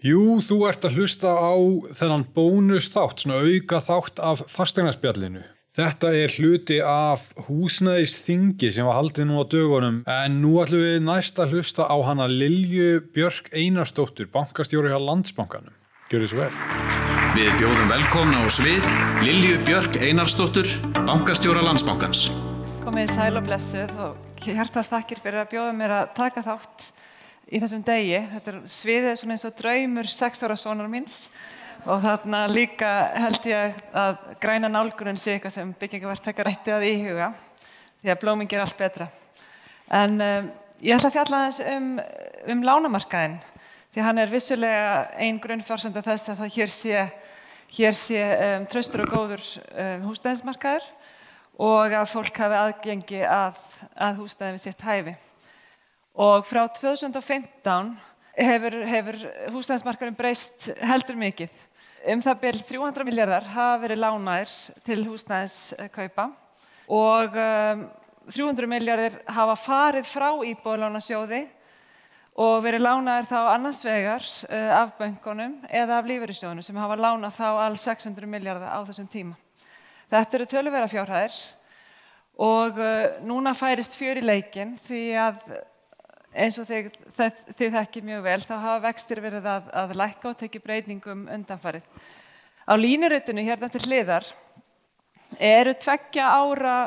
Jú, þú ert að hlusta á þennan bónus þátt, svona auka þátt af fastegnarspjallinu. Þetta er hluti af húsnæðisþingi sem var haldið nú á dögunum en nú ætlum við næst að hlusta á hana Lilju Björk Einarstóttur, bankastjóri á Landsbankanum. Gjör þið svo vel. Við bjóðum velkomna á svið Lilju Björk Einarstóttur, bankastjóra Landsbankans. Komið sæl og blessuð og hjartast takkir fyrir að bjóða mér að taka þátt í þessum degi. Þetta er sviðið svona eins og draumur sexóra sónar míns og þarna líka held ég að græna nálgunin sé eitthvað sem byggingavartekar ætti að íhuga því að blóming er allt betra. En um, ég ætla að fjalla þess um, um lánamarkaðin því hann er vissulega einn grunnforsenda þess að það hér sé, hér sé um, tröstur og góður um, húsnæðismarkaður og að fólk hafi aðgengi að, að húsnæði við sitt hæfi. Og frá 2015 hefur, hefur húsnæðismarkaðin breyst heldur mikið. Um það byrj 300 miljardar hafa verið lánaðir til húsnæðiskaupa og um, 300 miljardir hafa farið frá íbúðlánasjóði og verið lánaðir þá annars vegar uh, af böngunum eða af lífeyrissjóðunum sem hafa lánað þá all 600 miljardar á þessum tíma. Þetta eru töluvera fjárhæðir og uh, núna færist fjör í leikin því að eins og þið, þið þekkir mjög vel þá hafa vextir verið að, að lækka og tekið breytingum undanfarið. Á línurutinu hérna til hliðar eru tveggja ára,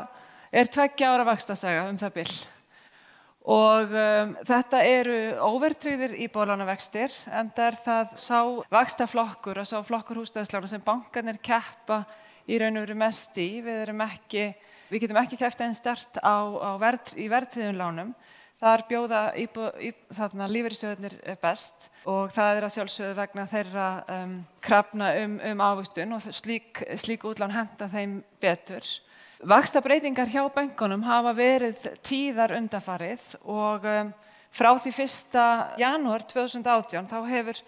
er tveggja ára vakstasaga um það byll og um, þetta eru óvertriðir í bólánavextir en það er það sá vakstaflokkur og sá flokkur húsdæðslána sem bankanir keppa í raun og veru mest í. Við, ekki, við getum ekki kæft einn stert á, á verð, í verðtriðunlánum Þar bjóða lífeyrissjóðunir best og það er að sjálfsögðu vegna þeirra um, krafna um, um ávistun og slík, slík útlán henda þeim betur. Vaksta breytingar hjá bankunum hafa verið tíðar undafarið og um, frá því 1. janúar 2018 þá hefur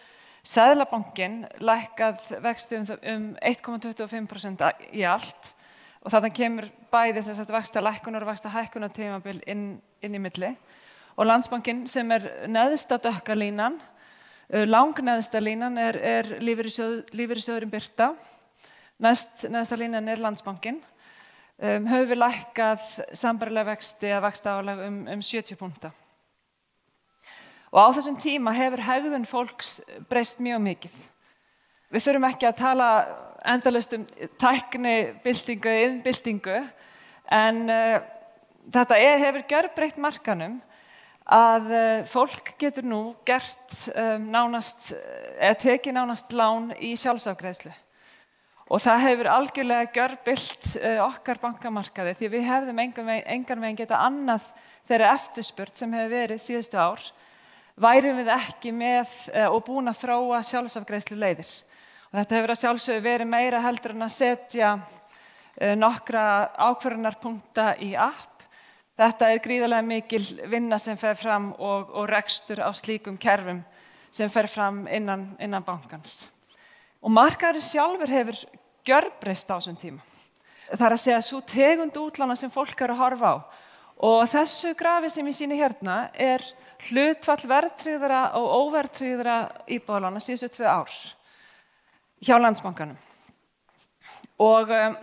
Sæðlabankin lækkað vexti um 1,25% um í allt og þannig kemur bæði þess að vexta lækkunar og vexta hækkunar tímabil inn, inn í milli og landsbankin sem er neðsta dökkalínan, uh, langneðsta línan er, er lífeyrissjóðurinn Byrta, Næst, neðsta línan er landsbankin. Um, höfum við lækkað sambarlega vexti að vaksta álag um, um 70 púnta. Og á þessum tíma hefur hegðun fólks breyst mjög mikið. Við þurfum ekki að tala endalust um tækni, byltingu eða innbyltingu, en uh, þetta er, hefur gjörbreytt markanum að eh, fólk getur nú gert um, nánast, eða tekið nánast lán í sjálfsafgreðslu og það hefur algjörlega gjörbilt uh, okkar bankamarkaði því við hefðum engan veginn geta annað þeirra eftirspurt sem hefur verið síðustu ár værum við ekki með og búin að þróa sjálfsafgreðslu leiðir. Og þetta hefur að sjálfsögðu verið meira heldur en að setja nokkra ákvarðanarpunta í app Þetta er gríðarlega mikil vinna sem fer fram og, og rekstur á slíkum kerfum sem fer fram innan, innan bankans. Og markaður sjálfur hefur gjörbreyst á þessum tíma. Það er að segja svo tegund útlána sem fólk eru að horfa á. Og þessu grafi sem ég síni hérna er hlutfall verðtríðara og óverðtríðara íbáðlána síðustu tvei árs hjá landsbankanum. Og um,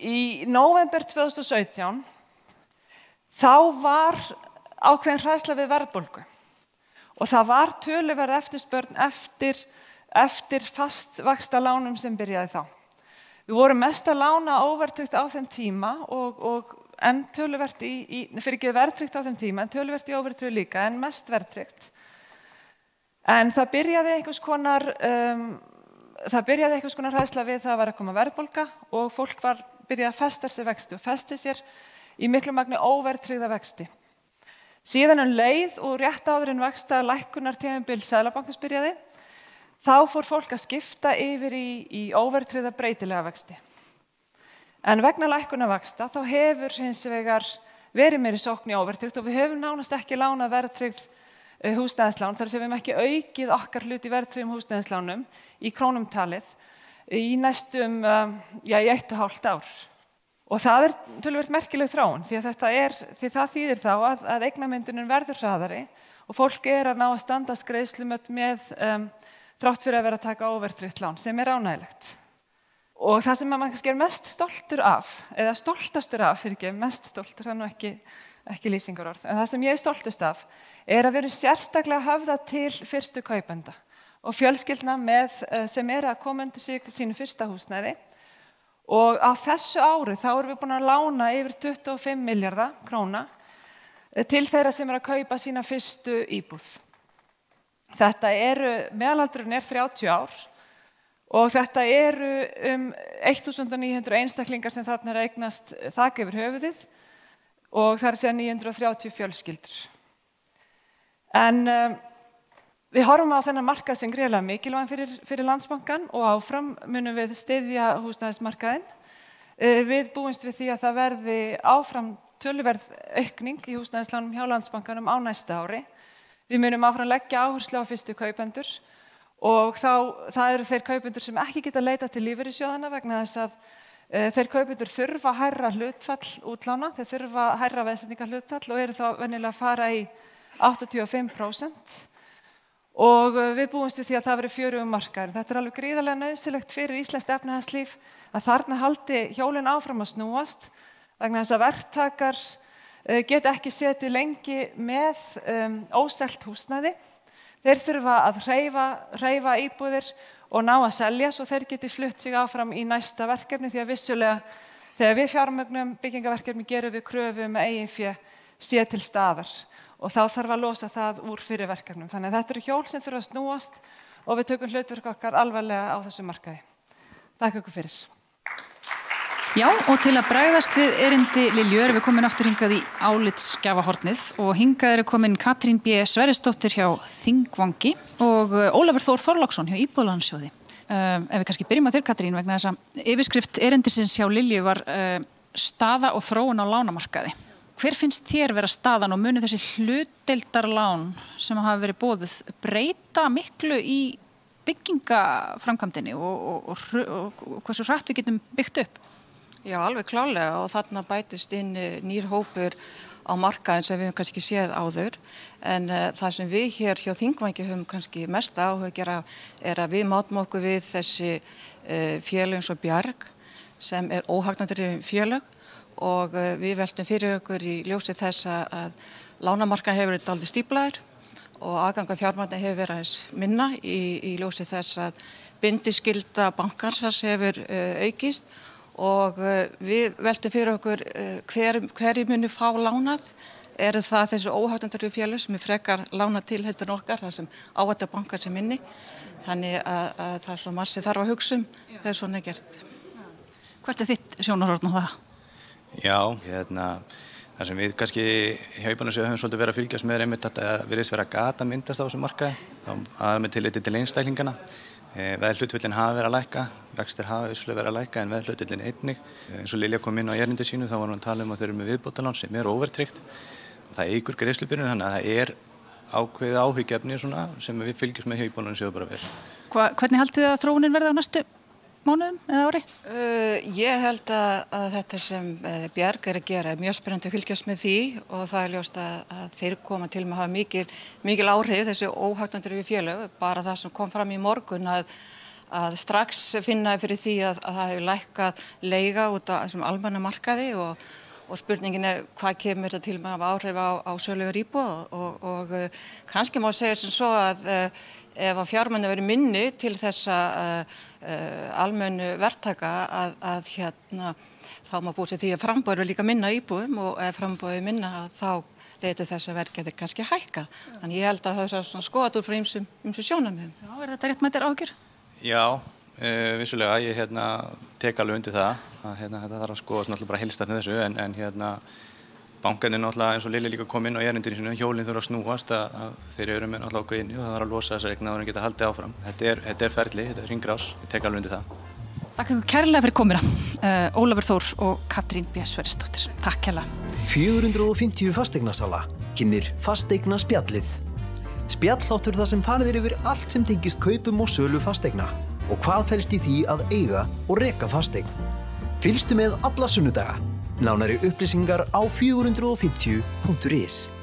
í november 2017 þá var ákveðin hræsla við verðbólgu og það var töluverð eftirspörn eftir, eftir fastvaksta lánum sem byrjaði þá. Við vorum mest að lána óvertrykt á þeim tíma og, og en töluvert í, í fyrir ekki verðtrykt á þeim tíma, en töluvert í óvertrykt líka, en mest verðtrykt. En það byrjaði einhvers konar, um, það byrjaði einhvers konar hræsla við það var að koma verðbólga og fólk var byrjaði að festa sér vextu og festi sér í miklu magni óverðtryggða vexti. Síðan um leið og rétt áður en vexta lækkunar tímumbil Sælabankans byrjaði, þá fór fólk að skipta yfir í, í óverðtryggða breytilega vexti. En vegna lækkunar vexta þá hefur hins vegar verið meiri sókn í óverðtryggt og við höfum nánast ekki lánað verðtryggð eh, húsnæðislán þar sem við hefum ekki aukið okkar hluti verðtryggum húsnæðislánum í krónumtalið í næstum, eh, já, í eitt og hálft ár. Og það er tölvöld merkileg þráun því því það þýðir þá að, að eignamyndunum verður hraðari og fólk er að ná að standa skreiðslumöld með um, þrátt fyrir að vera að taka overtrykt lán sem er ánægilegt. Og það sem maður kannski er mest stoltur af, eða stoltastur af, fyrir ekki, mest stoltur, það er nú ekki, ekki lýsingur orð, en það sem ég er stoltust af er að vera sérstaklega höfða til fyrstu kaupenda og fjölskyldna með, eh, sem er að koma undir sínu fyrsta húsnæði og á þessu ári þá erum við búin að lána yfir 25 miljardar króna eh, til þeirra sem er að kaupa sína fyrstu íbúð. Þetta eru, meðalaldurinn er 30 ár og þetta eru um 1900 einstaklingar sem þarna er eignast þakk yfir höfuðið og það er sér 930 fjölskyldur. En um, við horfum á þennan markað sem greiðlega mikilvæg fyrir, fyrir landsbankan og áfram munum við stiðja húsnæðismarkaðin. Uh, við búumst við því að það verði áfram töluverð aukning í húsnæðislánum hjá landsbankanum á næsta ári. Við munum áfram leggja áherslu á fyrstu kaupendur og þá, það eru þeir kaupendur sem ekki geta leita til lífeyrissjóðana vegna þess að e, þeir kaupendur þurfa að hærra hlutfall útlána, þeir þurfa að hærra veðsendinga hlutfall og eru þá vennilega að fara í 85% og eh, við búumst við því að það veri fjöru um markaður. Þetta er alveg gríðarlega nöðsilegt fyrir Íslands efnahagslíf að þarna haldi hjólinn áfram að snúast vegna þess að verktakar e, get ekki setið lengi með um, óselt húsnæði Þeir þurfa að hreyfa, hreyfa íbúðir og ná að selja svo þeir geti flutt sig áfram í næsta verkefni því að vissulega þegar við fjármögnum byggingaverkefni gerum við kröfu með eigin fjö sé til staðar og þá þarf að losa það úr fyrir verkefnum. Þannig að þetta eru hjól sem þurfa að snúast og við tökum hlutverk okkar alvarlega á þessu markaði. Takk okkur fyrir. Já og til að bregðast við erindi Lilju erum við komin aftur hingað í álitskjafahornið og hingað eru komin Katrín B. Sveristóttir hjá Þingvangi og uh, Ólafur Þór Þorláksson hjá Íbúðalansjóði. Um, ef við kannski byrjum á þér Katrín vegna þess að yfirskrift erindisins hjá Lilju var uh, staða og þróun á lánamarkaði. Hver finnst þér vera staðan og muni þessi hluteldarlán sem hafa verið bóðið breyta miklu í byggingaframkvæmdini og, og, og, og hversu hrætt við getum byggt upp? Já, alveg klálega og þarna bætist inn eh, nýr hópur á markaðin sem við hefum kannski séð áður en uh, það sem við hér hjá Þingvangi höfum kannski mest áhugjara er að við mátum okkur við þessi uh, eh, félögum svo bjarg sem er óhagnandri félög og uh, við veltum fyrir okkur í ljósi þess að lánamarkan hefur verið aldrei stíblaður og aðganga fjármæni hefur verið aðeins minna í, í ljósi þess að bindiskylda bankansars hefur aukist. Og uh, við veltum fyrir okkur uh, hver, hverju muni fá lánað. Eru það þessu óhættandarju fjölur sem er frekar lánað til heldur okkar það sem áhættar bankar sem inni þannig að, að það er svo massi þarf að hugsa um þegar svona er gert. Hvert er þitt sjónarhórn á það? Já, hérna það sem við kannski hjaupansöðu höfum svolítið verið að fylgjast með er einmitt að það virðist vera gata myndast á þessu markaði að með tilliti til einstæklingana Eh, veðhlutvillin hafa verið að lækka, vextir hafa visslega verið að lækka en veðhlutvillin einnig. Eh, eins og Lilja kom inn á erindu sínu þá var hann að tala um að þeir eru með viðbótalán sem er overtryggt. Það eigur greiðslubyrjun þannig að það er ákveðið áhyggjefni sem við fylgjum með hjögbónunum séu bara vel. Hva, hvernig haldið það að þróunin verði á næstu mánuðum eða ári? Uh, ég held að, að þetta sem uh, Björg er að gera er mjög spennandi að fylgjast með því og það er ljóst að, að þeir koma til með að hafa mikil, mikil áhrif þessi óhagtandur við félög, bara það sem kom fram í morgun að, að strax finnaði fyrir því að það hefur lækkað leiga út á þessum almanna markaði og, og spurningin er hvað kemur þetta til með að hafa áhrif á, á sölugur íbú og, og, og uh, kannski má segja sem svo að ef að fjármenni verið minni til þessa uh, uh, almennu verktaka að, að hérna þá má búið sér því að frambóður er líka minna íbúum og ef frambóður er minna þá leytir þess að verkefni kannski hækka. Þannig ég held að það er svona skoðat úr frá ymsum sjónamöðum. Já, er þetta rétt með þér ágjur? Já, uh, vissulega, ég hérna, tek alveg undir það að hérna, þetta þarf að skoða svona alltaf bara helstafnið þessu en, en hérna Bankan er náttúrulega eins og Lili líka kom inn á erindinu sinu, hjólinn þurfa að snúast að, að þeir eru með náttúrulega okkur inni og það þarf að losa þessar eignar og það geta haldið áfram. Þetta er, þetta er ferli, þetta er ringrás, ég tek alveg undir það. Takk ykkur kærlega fyrir komina, uh, Ólafur Þór og Katrín B. Sveristóttir. Takk kærlega. 450 fastegnarsala, kynir fastegna spjallið. Spjalláttur það sem farðir yfir allt sem tengist kaupum og sölu fastegna og hvað fælst í því að eiga og reka fastegn. Fylgstu með alla sunnudaga Nánari upplýsingar á 450.is